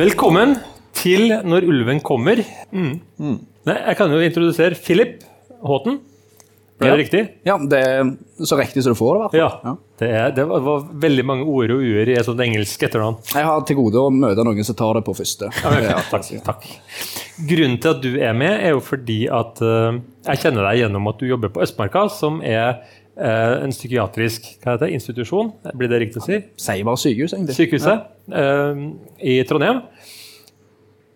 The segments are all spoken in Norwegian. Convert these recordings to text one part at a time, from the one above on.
Velkommen til Når ulven kommer. Mm. Nei, jeg kan jo introdusere Philip Håten. Ble det riktig? Ja, det er så riktig som du får det. hvert. Ja. Det, er, det var, veldig mange ord og uer i et sånt engelsk etternavn. Jeg har til gode å møte noen som tar det på første. Ja, men, takk, takk. Grunnen til at du er med, er jo fordi at uh, jeg kjenner deg gjennom at du jobber på Østmarka, som er en psykiatrisk det, institusjon, blir det riktig å si? Sier bare sykehus, egentlig. Sykehuset eh, i Trondheim.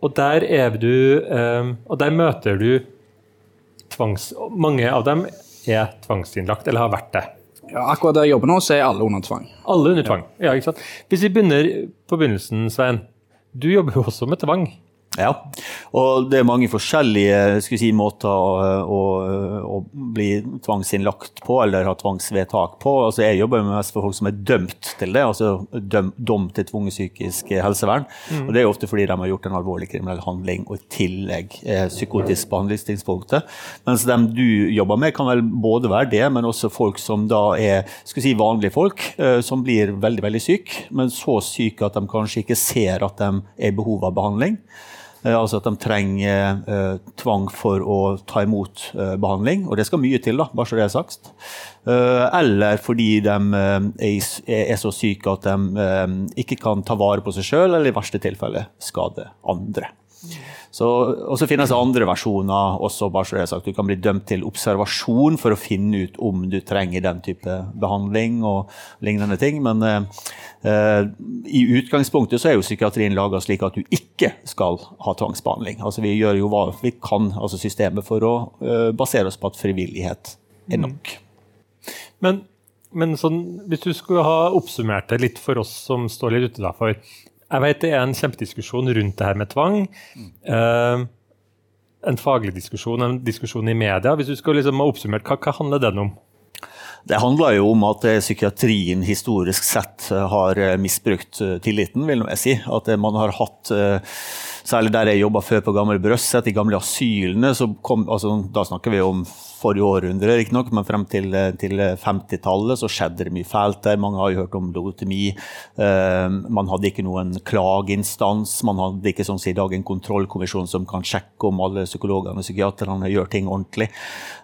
Og der er du eh, Og der møter du tvangs... Mange av dem er tvangsinnlagt, eller har vært det. Ja, akkurat der jeg jobber nå, så er alle under tvang. Alle under tvang. Ja, ikke sant? Hvis vi begynner på begynnelsen, Svein. Du jobber jo også med tvang. Ja, og det er mange forskjellige si, måter å, å, å bli tvangsinnlagt på, eller ha tvangsvedtak på. Altså, jeg jobber mest for folk som er dømt til det, altså døm, dom til tvunget psykisk helsevern. Og Det er ofte fordi de har gjort en alvorlig kriminell handling og i tillegg eh, psykotisk behandlingstidspunktet. Mens dem du jobber med, kan vel både være det, men også folk som da er si, vanlige folk, eh, som blir veldig veldig syke, men så syke at de kanskje ikke ser at de er i behov av behandling. Eh, Altså at de trenger eh, tvang for å ta imot eh, behandling, og det skal mye til, da, bare så det er sagt. Eh, eller fordi de eh, er, er så syke at de eh, ikke kan ta vare på seg sjøl, eller i verste tilfelle skade andre. Så, og så finnes det andre versjoner også, bare så det er sagt. Du kan bli dømt til observasjon for å finne ut om du trenger den type behandling og lignende ting. Men eh, i utgangspunktet så er jo psykiatrien laga slik at du ikke skal ha tvangsbehandling. Altså Vi gjør jo hva vi kan, altså systemet, for å eh, basere oss på at frivillighet er nok. Men, men sånn, hvis du skulle ha oppsummert det litt for oss som står litt utenfor Jeg vet det er en kjempediskusjon rundt det her med tvang. Uh, en faglig diskusjon, en diskusjon i media. Hvis du skal liksom ha oppsummert, hva, hva handler den om? Det handler jo om at eh, psykiatrien historisk sett eh, har misbrukt tilliten, vil jeg si. At man har hatt Særlig der jeg jobba før på Gamle Brøsset, de gamle asylene. Kom, altså, da snakker vi om forrige århundre, riktignok, men frem til, eh, til 50-tallet så skjedde det mye fælt der. Mange har jo hørt om logotemi. Eh, man hadde ikke noen klageinstans. Man hadde ikke sånn i dag en kontrollkommisjon som kan sjekke om alle psykologene og psykiaterne gjør ting ordentlig.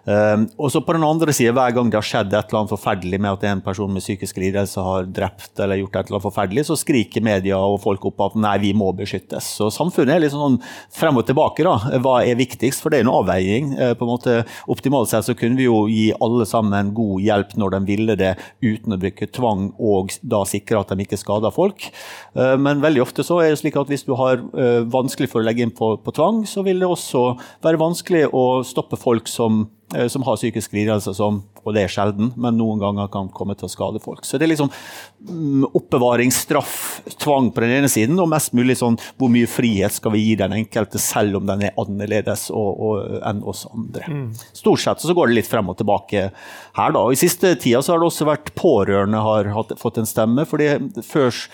Eh, og så på den andre siden, hver gang det har skjedd et eller annet forferdelig med at en person med psykisk lidelse har drept eller gjort et eller annet forferdelig, så skriker media og folk opp at nei, vi må beskyttes. Så samfunnet er litt sånn frem og tilbake. da. Hva er viktigst? For det er en avveining. Eh, på en måte Optimalt sett så kunne vi jo gi alle sammen god hjelp når de ville det, uten å bruke tvang og da sikre at de ikke skader folk. Eh, Men veldig ofte så er det slik at hvis du har eh, vanskelig for å legge inn på, på tvang, så vil det også være vanskelig å stoppe folk som som har psykisk lidelser som, og det er sjelden, men noen ganger kan komme til å skade folk. Så det er liksom mm, oppbevaring, straff, tvang på den ene siden, og mest mulig sånn hvor mye frihet skal vi gi den enkelte, selv om den er annerledes og, og, enn oss andre. Stort sett så går det litt frem og tilbake her, da. Og I siste tida så har det også vært pårørende har hatt, fått en stemme. fordi først,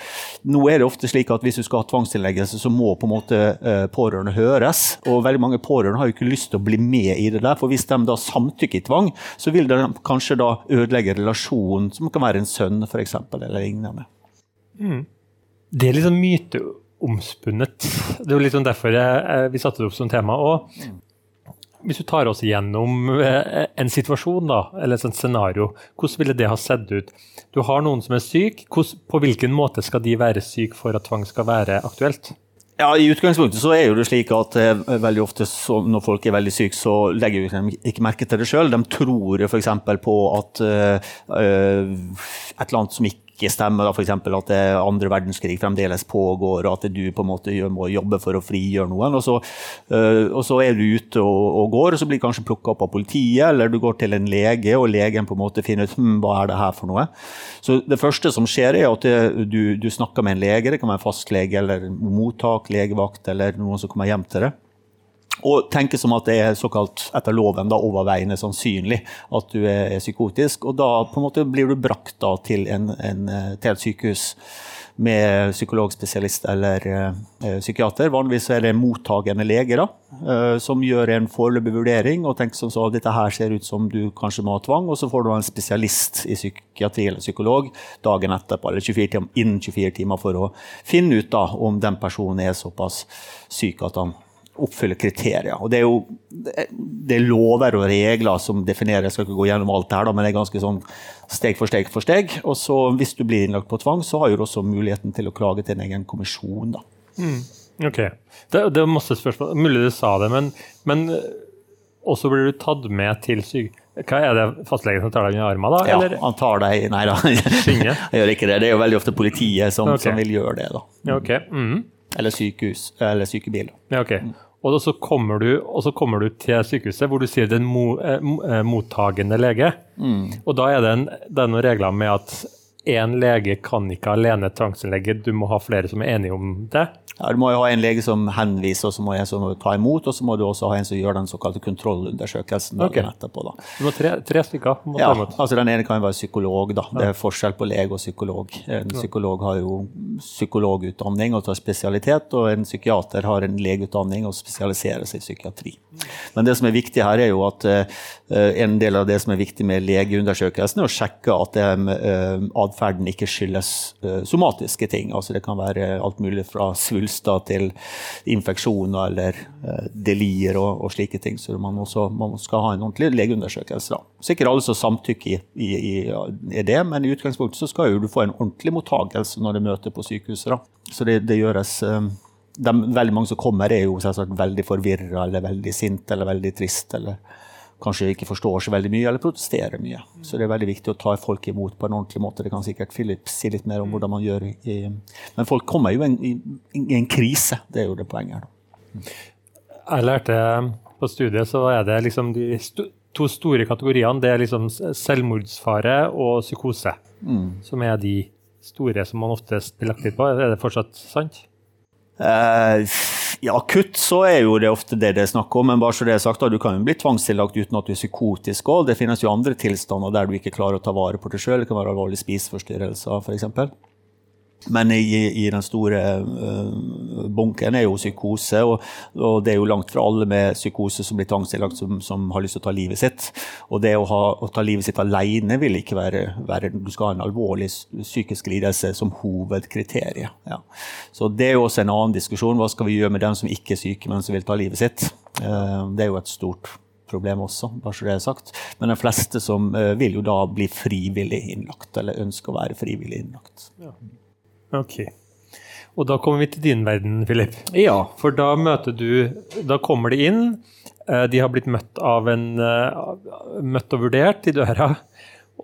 Nå er det ofte slik at hvis du skal ha tvangsinnleggelse, så må på en måte eh, pårørende høres. Og veldig mange pårørende har jo ikke lyst til å bli med i det der. For hvis de da samtykker i tvang, så vil de kanskje da ødelegge relasjonen, som kan være en sønn f.eks. eller lignende. Det er liksom myteomspunnet. Det er jo litt sånn derfor jeg, jeg, vi satte det opp som tema. Og hvis du tar oss igjennom eh, en situasjon, da, eller et scenario, hvordan ville det ha sett ut? Du har noen som er syk. På hvilken måte skal de være syke for at tvang skal være aktuelt? Ja, I utgangspunktet så er det slik at eh, veldig ofte så, når folk er veldig syke, så legger de ikke merke til det sjøl. De tror f.eks. på at eh, et eller annet som ikke stemmer, da, f.eks. at andre verdenskrig fremdeles pågår, og at du på en måte må jobbe for å frigjøre noen. Og så, eh, og så er du ute og, og går, og så blir du kanskje plukka opp av politiet, eller du går til en lege, og legen på en måte finner ut hm, hva er det her for noe. Så Det første som skjer, er at du, du snakker med en lege, det kan være en fastlege eller mottak, legevakt eller noen som kommer hjem til deg. Og tenke som at det er såkalt etter loven da, overveiende sannsynlig at du er, er psykotisk. Og da på en måte blir du brakt da, til, en, en, eh, til et sykehus. med psykologspesialist eller eh, psykiater. Vanligvis er det mottagende lege da, eh, som gjør en foreløpig vurdering og tenker som så, dette her ser ut som du kanskje må ha tvang, og så får du en spesialist i psykiatri eller psykolog dagen etterpå, eller 24 timer, innen 24 timer for å finne ut da, om den personen er såpass syk at han oppfyller kriterier. Og det er jo det er lover og regler som definerer Jeg skal ikke gå gjennom alt det her, men det er ganske sånn steg for steg for steg. Og så hvis du blir innlagt på tvang, så har du også muligheten til å klage til en egen kommisjon. da. Mm. Ok. Det, det, er masse spørsmål. Mulig du sa det, men, men også blir du tatt med til syk... Hva Er det fastlegen som tar deg under armen? da? Ja, eller? han tar deg Nei da, jeg gjør ikke det. Det er jo veldig ofte politiet som, okay. som vil gjøre det. da. Ok. Mm. Eller sykehus, eller sykebil. Ja, ok. Og så kommer, du, så kommer du til sykehuset hvor du sier det er en mo, eh, eh, mottagende lege. Og da er det, en, det er noen regler med at én lege kan ikke alene tvangsinnlegge, du må ha flere som er enige om det. Ja, du må jo ha en lege som henviser, og så må en som ta imot, og så må du også ha en som gjør den såkalte kontrollundersøkelsen okay. Ok. etterpå. da. Du må tre, tre stykker. Må Ja, altså Den ene kan være psykolog. da. Det er forskjell på lege og psykolog. En psykolog har jo psykologutdanning og tar spesialitet, og en psykiater har en legeutdanning og spesialiserer seg i psykiatri. Men det som er viktig her, er jo at uh, en del av det som er viktig med legeundersøkelsen, er å sjekke at det er uh, atferden ikke skyldes uh, somatiske ting. Altså Det kan være alt mulig fra svulster til infeksjoner eller uh, delir og, og slike ting. Så man, også, man skal ha en ordentlig legeundersøkelse. da. Sikkert alle som samtykker i, i, i, det, men i utgangspunktet så skal jo du få en ordentlig mottakelse når du møter på sykehuset. da. Så det, det gjøres eh, de, Veldig mange som kommer, er jo selvsagt veldig forvirra eller veldig sinte eller veldig trist. eller kanskje ikke forstår så veldig mye, eller protesterer mye. Så det er veldig viktig å ta folk imot på en ordentlig måte. Det kan sikkert Philip si litt mer om hvordan man gjør i Men folk kommer jo i en, i, en krise, det er jo det poenget her. da. Jeg lærte på studiet så er det liksom de st to store kategoriene. Det er liksom selvmordsfare og psykose. Som er de store som man oftest blir lagt litt på. Er det fortsatt sant? Eh, ja, akutt så er jo det ofte det det er snakk om, men bare så det er sagt, da, du kan jo bli tvangstillagt uten at du er psykotisk òg. Det finnes jo andre tilstander der du ikke klarer å ta vare på deg sjøl. Det kan være alvorlige spiseforstyrrelser, f.eks. Men i, i den store uh, bunken er jo psykose, og, og det er jo langt fra alle med psykose som blir tvangsinnlagt som, som har lyst til å ta livet sitt. Og det å, ha, å ta livet sitt alene vil ikke være, være Du skal ha en alvorlig psykisk lidelse som hovedkriterium. Ja. Så det er jo også en annen diskusjon. Hva skal vi gjøre med dem som ikke er syke, men som vil ta livet sitt? Uh, det er jo et stort problem også, bare så det er sagt. Men de fleste som uh, vil jo da bli frivillig innlagt, eller ønsker å være frivillig innlagt. Ok. Og da kommer vi til din verden, Philip. Ja. For da møter du Da kommer de inn. eh, De har blitt møtt av en eh, Møtt og vurdert i døra.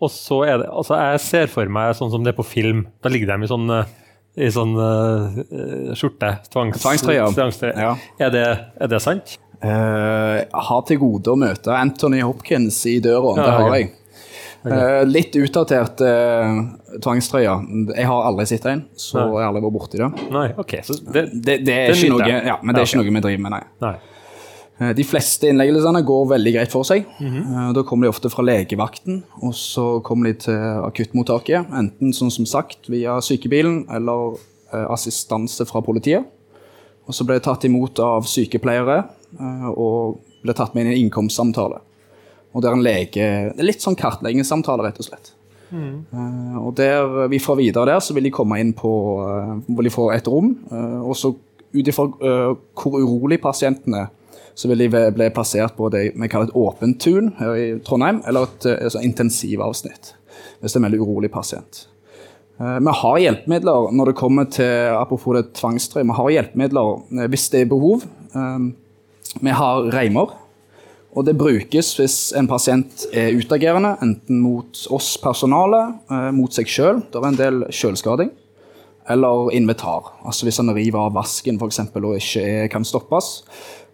Og så er det Altså, jeg ser for meg sånn som det er på film. Da ligger de i sånn eh, i sånn uh, skjorte. Tvangs, Tvangstrøye. Ja. Er, det, er det sant? Uh, jeg har til gode å møte Anthony Hopkins i døra. Ja, det har jeg. Eh, litt utdatert uh, tvangstrøye. Jeg har aldri sett en, så Nei. jeg har aldri vært borti det. Nei, OK. Så det, Det, det er ikke noe, ja, men det er ikke noe vi driver med, nei. Nei. Eh, De fleste innleggelsene går veldig greit for seg. Mm -hmm. Da kommer de ofte fra legevakten, og så kommer de til akuttmottaket. Enten sånn som sagt via sykebilen eller eh, assistanse fra politiet. Og så ble de tatt imot av sykepleiere eh, og ble tatt med inn i en innkomstsamtale. Og der en lege Det er litt sånn kartleggingssamtale, rett og slett. Eh, og der vi får videre der, så vil de komme inn på uh, Vil de få et rom. Uh, og så ut ifra hvor urolig pasienten er, så vil de bli plassert på det vi kaller et åpent tun her i Trondheim, eller et altså intensivavsnitt. Hvis det er en veldig urolig pasient. Vi har hjelpemidler når det kommer til apropos det tvangstrøye, vi har hjelpemidler hvis det er behov. Eh, Vi har reimer. Og det brukes hvis en pasient er utagerende, enten mot oss personale, eh, mot seg sjøl, det er en del sjølskading, eller invitar. Altså hvis han river av vasken for eksempel, og ikke kan stoppes.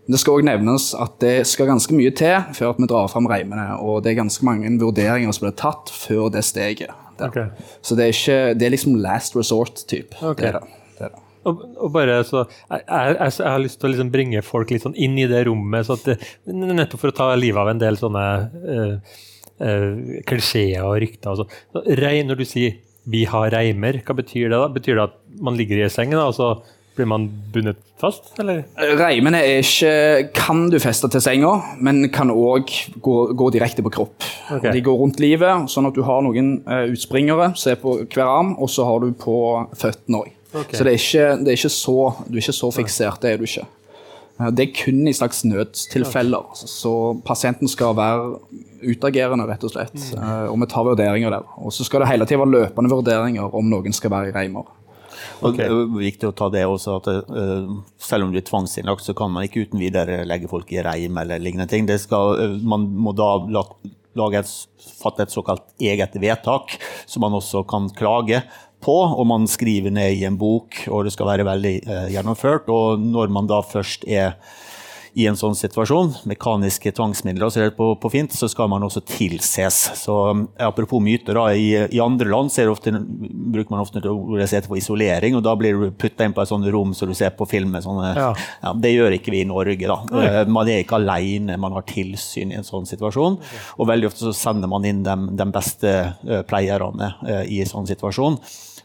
Det skal også nevnes at det skal ganske mye til før at vi drar fram reimene, og det er ganske mange vurderinger som blir tatt før det steget. Okay. Så det er, ikke, det er liksom last resort-type. Okay. Det er det. det, er det. Og, og bare så, jeg, jeg, jeg har lyst til å liksom bringe folk litt sånn inn i det rommet, så det, nettopp for å ta livet av en del sånne uh, klisjeer og rykter. Og sånn. Så rei, når du sier vi har reimer. Hva betyr det? da? Betyr det at man ligger i sengen, og så blir man bundet fast, eller? Reimene er ikke, kan du feste til senga, men kan òg gå, gå direkte på kropp. Okay. De går rundt livet, sånn at du har noen eh, utspringere er på hver arm, og så har du på føttene òg. Ok. Så det er, ikke, det er ikke så, du er ikke så fiksert, det er du ikke. Eh, Det er kun i slags nødstilfeller. Så pasienten skal være utagerende, rett og slett. Eh, Og vi tar vurderinger der. Og så skal det hele tiden være løpende vurderinger om noen skal være i reimer. Og Det er viktig å ta det også, at eh, selv om du er tvangsinnlagt, så kan man ikke uten videre legge folk i reim eller lignende ting. Det skal, eh, man må da lage et, fatte et såkalt eget vedtak, som man også kan klage på, og man skriver ned i en bok, og det skal være veldig eh, gjennomført. Og når man da først er i en sånn situasjon, mekaniske tvangsmidler, så er det på, på fint, så skal man også tilses. Så eh, Apropos myter, da, i, i andre land ofte, bruker man ofte ordet heter isolering, og da blir du putta inn på et sånt rom som du ser på film. Sånne, Ja. ja. det gjør ikke vi i Norge. da. Eh, Man er ikke alene, man har tilsyn i en sånn situasjon. Og veldig ofte så sender man inn de, de beste eh, pleierne i en sånn situasjon,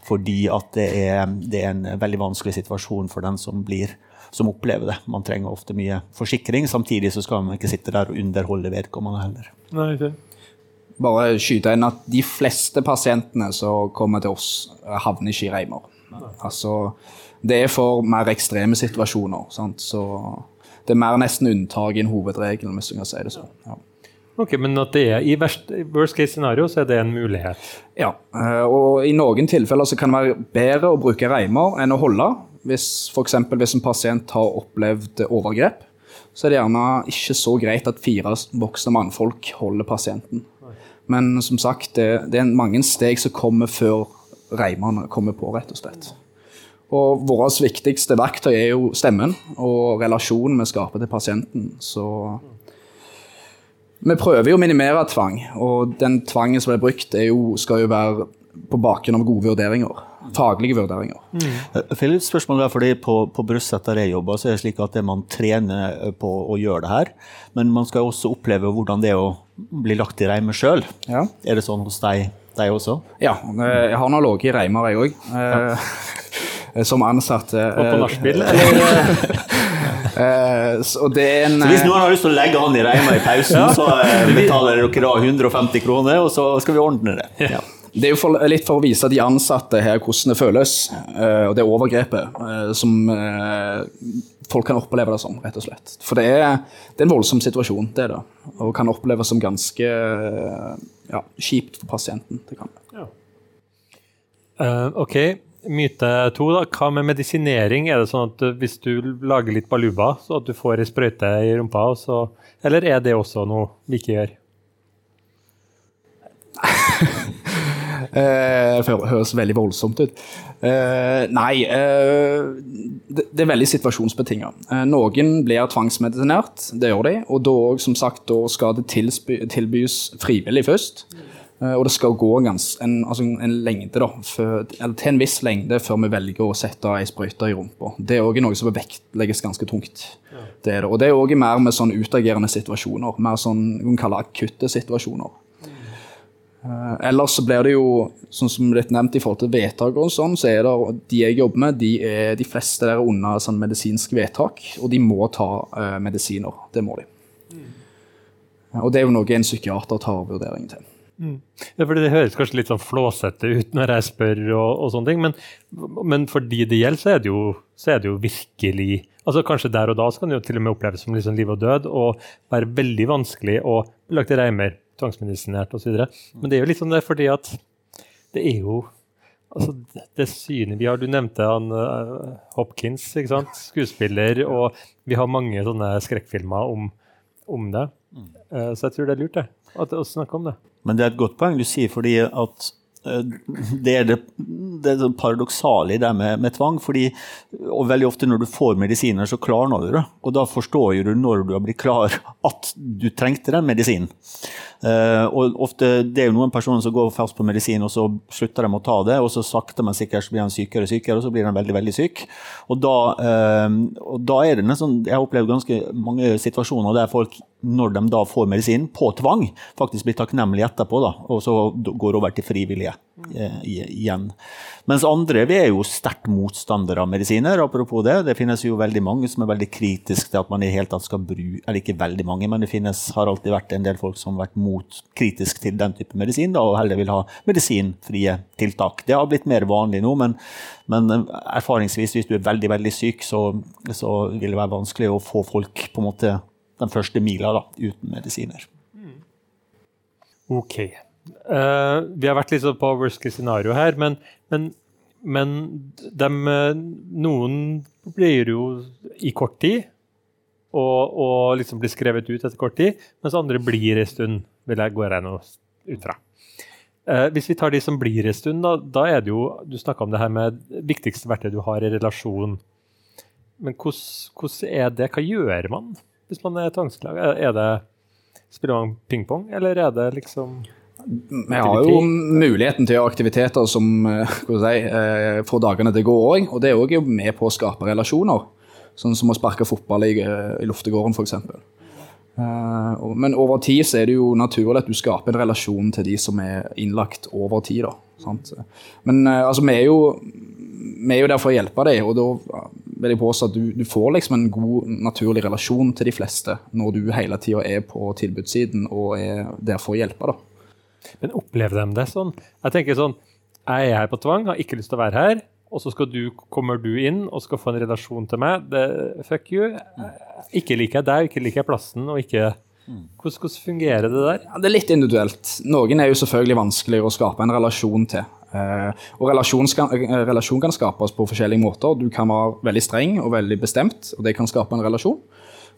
fordi at det er, det er en veldig vanskelig situasjon for den som blir som opplever det. Man trenger ofte mye forsikring. Samtidig så skal man ikke sitte der og underholde vedkommende heller. Nei, ikke. bare skyte inn at de fleste pasientene som kommer til oss, havner ikke i reimer. Altså, det er for mer ekstreme situasjoner. Sant? Så det er mer nesten unntak enn hovedregelen, hvis du kan si det sånn. Ja. Ok, Men at det er i verst, worst case scenario så er det en mulighet. Ja, eh, og i noen tilfeller så kan det være bedre å bruke reimer enn å holde. Hvis f.eks. hvis en pasient har opplevd overgrep, så er det gjerne ikke så greit at fire voksne mannfolk holder pasienten. Men som sagt, det, det er mange steg som kommer før reimene kommer på, rett og slett. Og vårt viktigste verktøy er jo stemmen og relasjonen vi skaper til pasienten. Så vi prøver jo å minimere tvang, og den tvangen som blir brukt, er jo, skal jo være på bakgrunn av gode vurderinger. Faglige vurderinger. Jeg Philip, litt spørsmål der, fordi På, på Brøsset der jeg jobber, så er det slik at man trener på å gjøre det her. Men man skal også oppleve hvordan det er å bli lagt i reimer sjøl. Ja. Er det sånn hos deg, deg også? ja, eh, jeg har nå ligget i reimer, jeg òg. Som ansatt. eh, Og på nachspiel, eller? eh, så det er en Så hvis eh, noen har lyst til å legge han i reima i pausen, så eh, betaler dere da 150 kroner, og så skal vi ordne det. Ja. Det er jo for, litt for å vise de ansatte her hvordan det føles, uh, og det overgrepet uh, som folk kan oppleve det som, rett og slett. For det er, det er en voldsom situasjon, det da. Og kan oppleves som ganske ja, kjipt for pasienten. Det kan. Ja. Eh, ok, myte to. da. Hva med medisinering? Er det sånn at eh, hvis du lager litt baluba, så at du får ei sprøyte i rumpa, så, eller er det også noe vi ikke gjør? Eh, det høres veldig voldsomt ut. Eh, nei, det, er veldig situasjonsbetinget. Noen blir tvangsmedisinert, det gjør de. Og da, som sagt, da skal det tilbys frivillig først. Eh, og det skal gå gans, en, altså en lengde, da, for, eller til en viss lengde før vi velger å sette ei sprøyte i rumpa. Det er òg noe som vektlegges ganske tungt. Det er det. Og det er òg mer med sånn utagerende situasjoner. Mer sånn kalle akutte situasjoner. Uh, Ellers så blir det jo, sånn som det er nevnt i forhold til vedtak og sånn, så er det de jeg jobber med, de, er, de fleste der er under sånn medisinsk vedtak, og de må ta uh, medisiner. Det må de. Og det er jo noe en psykiater tar vurdering til. Ja, fordi Det høres kanskje litt sånn flåsete ut når jeg spør, og, og sånne ting, men, men for de det gjelder, så er det, jo, så er det jo virkelig altså Kanskje der og da så kan det jo til og med oppleves som liksom liv og død, og være veldig vanskelig bli lagt i reimer, tvangsmedisinert osv. Men det er jo litt sånn det fordi at det er jo altså det synet vi har Du nevnte han uh, Hopkins, ikke sant? skuespiller, og vi har mange sånne skrekkfilmer om, om det. Eh, så jeg tror det er lurt det, å snakke om det. Men det er et godt poeng du sier, fordi at det er det, det, det paradoksale i det med, med tvang. fordi, og Veldig ofte når du får medisiner, så klarner du det. Og da forstår du når du har blitt klar at du trengte den medisinen. Uh, og ofte, Det er jo noen personer som går fast på medisin, og så slutter de å ta det. og Så sakte, men sikkert så blir de sykere og sykere, og så blir de veldig veldig syk. Og da, uh, og da er det nesten, Jeg har opplevd ganske mange situasjoner der folk når de da får medisin på tvang, faktisk blir takknemlige etterpå, da, og så går over til frivillige eh, igjen. Mens andre vi er jo sterkt motstandere av medisiner. apropos Det Det finnes jo veldig mange som er veldig kritiske til at man i hele tatt skal bruke Eller ikke veldig mange, men det finnes, har alltid vært en del folk som har vært mot, kritisk til den type medisin, da, og heller vil ha medisinfrie tiltak. Det har blitt mer vanlig nå, men, men erfaringsvis, hvis du er veldig veldig syk, så, så vil det være vanskelig å få folk på en måte den første mila da, uten medisiner. Ok. Uh, vi har vært litt sånn på worst case scenario her, men, men, men de, noen blir jo i kort tid og, og, liksom blir skrevet ut etter kort tid, mens andre blir en stund, vil jeg gå regne ut fra. Uh, hvis vi tar de som blir en stund, da, da er det jo Du snakka om det her med viktigste verktøy du har i relasjon. Men hvordan er det? Hva gjør man? hvis man er tvangsklaga? Er det, spiller man pingpong, eller er det liksom vi har jo muligheten til å gjøre aktiviteter som eh, si, eh, får dagene til å gå òg. Og det er òg med på å skape relasjoner. Sånn som å sparke fotball i, eh, i luftegården, f.eks. Men over tid så er det jo naturlig at du skaper en relasjon til de som er innlagt over tid. da, sant? Men altså, vi er jo vi er jo der for å hjelpe deg, og da vil jeg påstå at du, du, får liksom en god, naturlig relasjon til de fleste når du hele tida er på tilbudssiden og er der for å hjelpe. da. Men opplever de det sånn? Jeg tenker sånn, jeg er her på tvang, har ikke lyst til å være her. Og så du, kommer du inn og skal få en relasjon til meg. Det, fuck you. Ikke liker jeg deg, ikke liker jeg plassen. og ikke... Hvordan, hvordan, fungerer det der? Ja, det er litt individuelt. Noen er jo selvfølgelig vanskeligere å skape en relasjon til. Eh, og relasjon, skal, eh, relasjon, kan skapes på forskjellige måter. Du kan være veldig streng og veldig bestemt, og det kan skape en relasjon.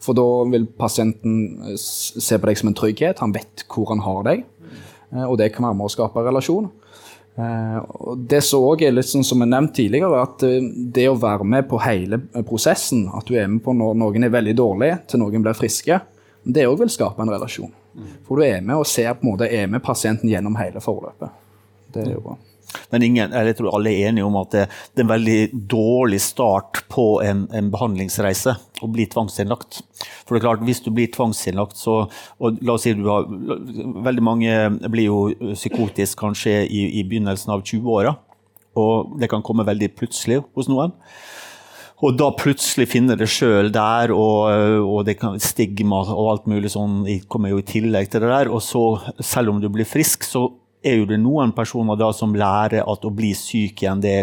For da vil pasienten eh, se på deg som en trygghet, han vet hvor han har deg. Og det kan være med å skape en relasjon. Og det som òg er litt sånn som jeg nevnt tidligere, at det å være med på hele prosessen, at du er med på når noen er veldig dårlige til noen blir friske, det òg vil skape en relasjon. For du er med og ser på en måte, er med pasienten gjennom hele forløpet. Det er jo bra. Men ingen, jeg tror alle er enige om at det, det er en veldig dårlig start på en, en, behandlingsreise å bli tvangsinnlagt. For det er klart, Hvis du blir tvangsinnlagt, så og la oss si du har, Veldig mange blir jo psykotisk kanskje i, i begynnelsen av 20-åra. Og det kan komme veldig plutselig hos noen. Og da plutselig finner det sjøl der, og, og, det kan, stigma og alt mulig sånn kommer jo i tillegg til det der. Og så, selv om du blir frisk, så er jo det noen personer da som lærer at å bli syk igjen, det,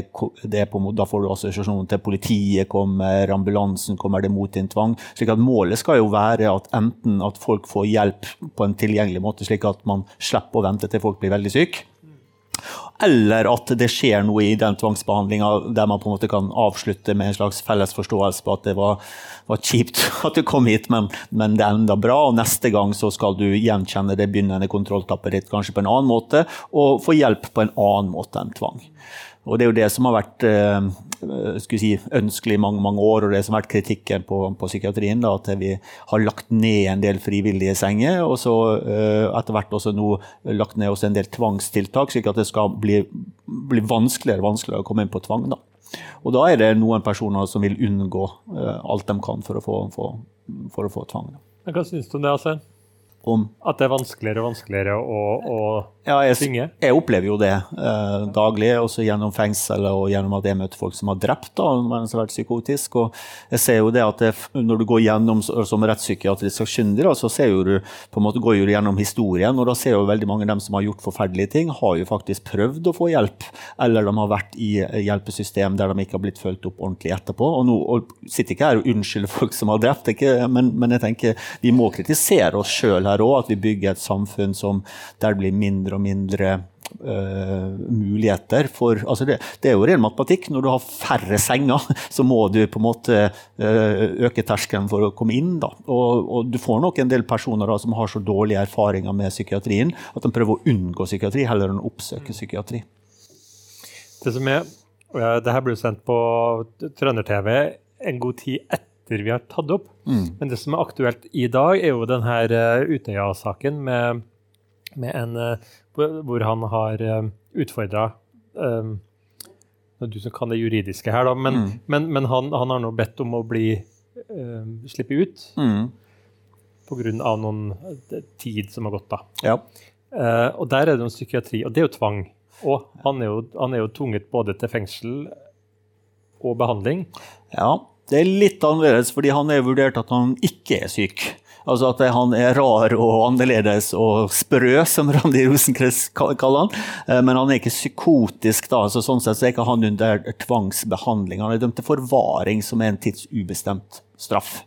det på, da får du assosiasjonen til politiet kommer, ambulansen kommer, det mot din tvang. slik at Målet skal jo være at enten at folk får hjelp på en tilgjengelig måte, slik at man slipper å vente til folk blir veldig syke. Eller at det skjer noe i den tvangsbehandlinga der man på en måte kan avslutte med en slags felles forståelse på at det var, var kjipt at du kom hit, men, men, det er enda bra. Og neste gang så skal du gjenkjenne det begynnende kontrolltappet ditt kanskje på en annen måte, og få hjelp på en annen måte enn tvang. Og Det er jo det som har vært eh, si, ønskelig i mange, mange år, og det som har vært kritikken på, på psykiatrien. Da, at vi har lagt ned en del frivillige senger, og så eh, etter hvert også nå lagt ned også en del tvangstiltak, slik at det skal bli, bli vanskeligere og vanskeligere å komme inn på tvang. Da. Og da er det noen personer som vil unngå eh, alt de kan for å få, for, for å få tvang. Da. Hva syns du om det, Asen? Om At det er vanskeligere og vanskeligere å, å ja, jeg, synge? Jeg opplever jo det eh, daglig, også gjennom fengsel og gjennom at jeg møter folk som har drept da, mens de har vært psykotisk. Og jeg ser jo det at jeg, når du går gjennom som rettspsykiatrisk sakkyndig, så ser jo du, på en måte går du gjennom historien, og da ser jo veldig mange av dem som har gjort forferdelige ting, har jo faktisk prøvd å få hjelp, eller de har vært i hjelpesystem der de ikke har blitt fulgt opp ordentlig etterpå. Og nå og sitter ikke her og unnskylder folk som har drept, ikke, men, men, jeg tenker vi må kritisere oss sjøl her òg, at vi bygger et samfunn som, der det blir mindre og mindre Uh, muligheter for altså det, det, er jo ren matematikk. Når du har færre senger, så må du på en måte uh, øke terskelen for å komme inn. Da. Og, og, du får nok en del personer da, som har så dårlige erfaringer med psykiatrien at de prøver å unngå psykiatri heller enn å oppsøke psykiatri. Det som er, det her ble sendt på Trønder-TV en god tid etter vi har tatt opp. Mm. Men det som er aktuelt i dag, er jo denne uh, Utøya-saken med med en eh, hvor han har uh, utfordra um, Du som kan det juridiske her, da, men, mm. men, men han, han, har nå bedt om å bli uh, slippe ut. Mm. pga. noen eh, tid som har gått. da. Ja. Uh, og der er det noen psykiatri, og det er jo tvang. Og han er jo, han er jo tvunget både til fengsel og behandling. ja. Det er litt annerledes, fordi han er vurdert at han ikke er syk. Altså at han er rar og annerledes og sprø, som Randi Rosenkrantz kaller han. Eh, Men han er ikke psykotisk, da. Så sånn sett så er ikke han under tvangsbehandling. Han er dømt til forvaring, som er en tidsubestemt straff.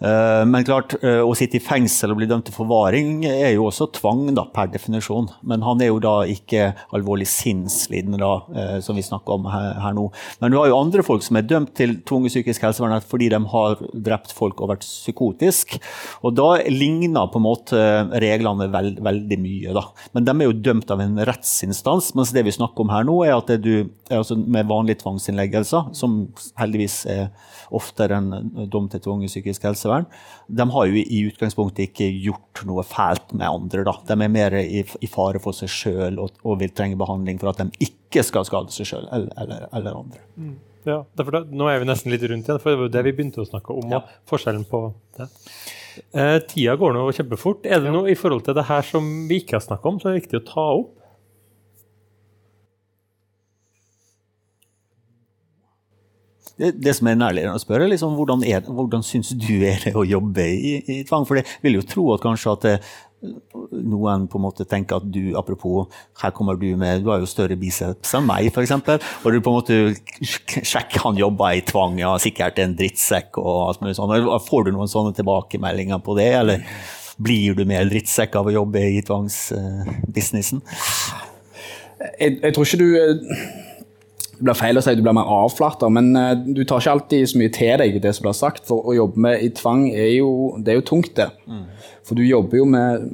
Eh, Men klart, eh, å sitte i fengsel og bli dømt til forvaring er jo også tvang, da, per definisjon. Men han er jo da ikke alvorlig sinnslidende, da, eh, som vi snakker om her, nå. Men du har jo andre folk som er dømt til tvunget psykisk helsevern fordi de har drept folk og vært psykotisk. Og da ligner på en måte reglene veld, veldig mye, da. Men de er jo dømt av en rettsinstans, mens det vi snakker om her nå, er at du, altså med vanlige tvangsinnleggelser, som heldigvis er oftere enn dom til tvunget psykisk helsevern, de har jo i utgangspunktet ikke gjort noe fælt med andre. Da. De er mer i, i fare for seg sjøl og, og vil trenge behandling for at de ikke skal skade seg sjøl eller, eller, eller andre. Ja, derfor da, Nå er vi nesten litt rundt igjen, for det var jo det vi begynte å snakke om. Ja. forskjellen på det. Eh, tida går nå kjempefort. Er det noe i forhold til det her som vi ikke har snakka om, som er viktig å ta opp? Det, det som er nærliggende å spørre, liksom, hvordan, er, hvordan syns du er det å jobbe i, i tvang? For jeg vil jo tro at kanskje at det, noen på en måte tenker at du, apropos, her kommer du med Du har jo større biceps enn meg, f.eks. Og du på en måte sjekker han jobber i tvang, ja, sikkert en drittsekk og alt mulig sånt. Får du noen sånne tilbakemeldinger på det, eller blir du mer drittsekk av å jobbe i tvangsbusinessen? Jeg, jeg tror ikke du eh, Det blir feil å si at du blir mer avflata, men eh, du tar ikke alltid så mye til deg det som blir sagt. For å jobbe med i tvang er jo, det er jo tungt, det. For du jobber jo med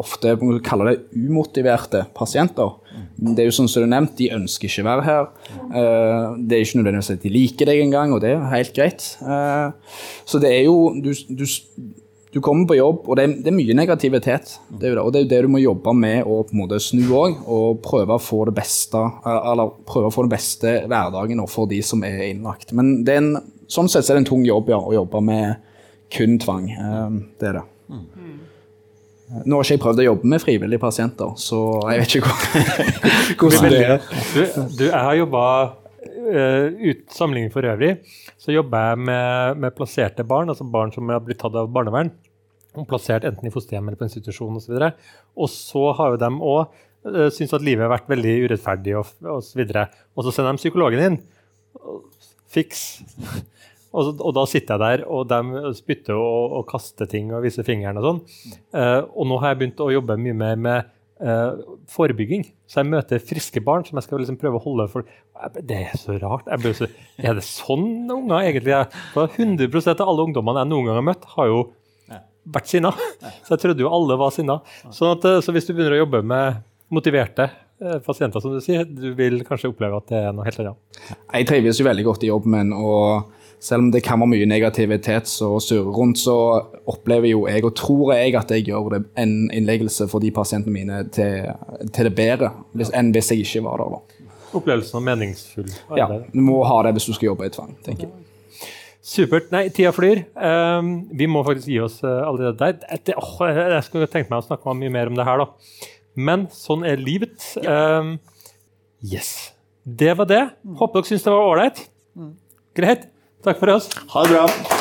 ofte man kan kalle det umotiverte pasienter. Det er jo sånn som du nevnte, nevnt, De ønsker ikke være her. Eh, Det er ikke nødvendigvis at de liker deg engang, og det er helt greit. Eh, Så det er jo Du, du, du kommer på jobb, og det er, det er mye negativitet. Det er det, og det er jo det du må jobbe med å på en måte snu òg, og prøve å få det beste eller prøve å få den beste hverdagen for de som er innlagt. Men det er en, sånn sett så er det en tung jobb ja, å jobbe med kun tvang. Eh, Det er det. Nå har ikke jeg prøvd å jobbe med frivillige pasienter, så jeg vet ikke hvor- hvordan det er. Du, du, jeg har jobba ut sammenligning for øvrig, så jobber jeg med, med plasserte barn, altså barn som har blitt tatt av barnevern. og Plassert enten i fosterhjem eller på institusjon osv. Og, og så har jo de òg uh, syntes at livet har vært veldig urettferdig og, og så videre. Og så sender de psykologen inn. Fiks. Og, og da sitter jeg der, og de spytter og, og kaster ting og viser fingeren og sånn. Uh, og nå har jeg begynt å jobbe mye mer med eh, forebygging. Så jeg møter friske barn som jeg skal liksom prøve å holde for Det er så rart. Jeg blir så, er det sånn unger egentlig er? For 100 av alle ungdommene jeg noen gang har møtt, har jo vært sinna. Så jeg trodde jo alle var sinna. Så, at, eh, så hvis du begynner å jobbe med motiverte eh, pasienter, som du sier, du vil kanskje oppleve at det er noe helt annet. Jeg trives jo veldig godt i jobben min, og selv om det kan være mye negativitet som surrer rundt, så opplever jo jeg, og tror jeg, at jeg gjør det en innleggelse for de pasientene mine til, til det bedre hvis, enn hvis jeg ikke var der. da. Opplevelsen av meningsfull Ja. Du må ha det hvis du skal jobbe i tvang, tenker jeg. Supert. Nei, tida flyr. Um, vi må faktisk gi oss uh, allerede der. Det, oh, jeg, jeg skulle tenkt meg å snakke mye mer om det her, da. Men sånn er livet. Um, yes. Det var det. Håper dere syns det var ålreit. Greit. Takk for oss. Ha det bra.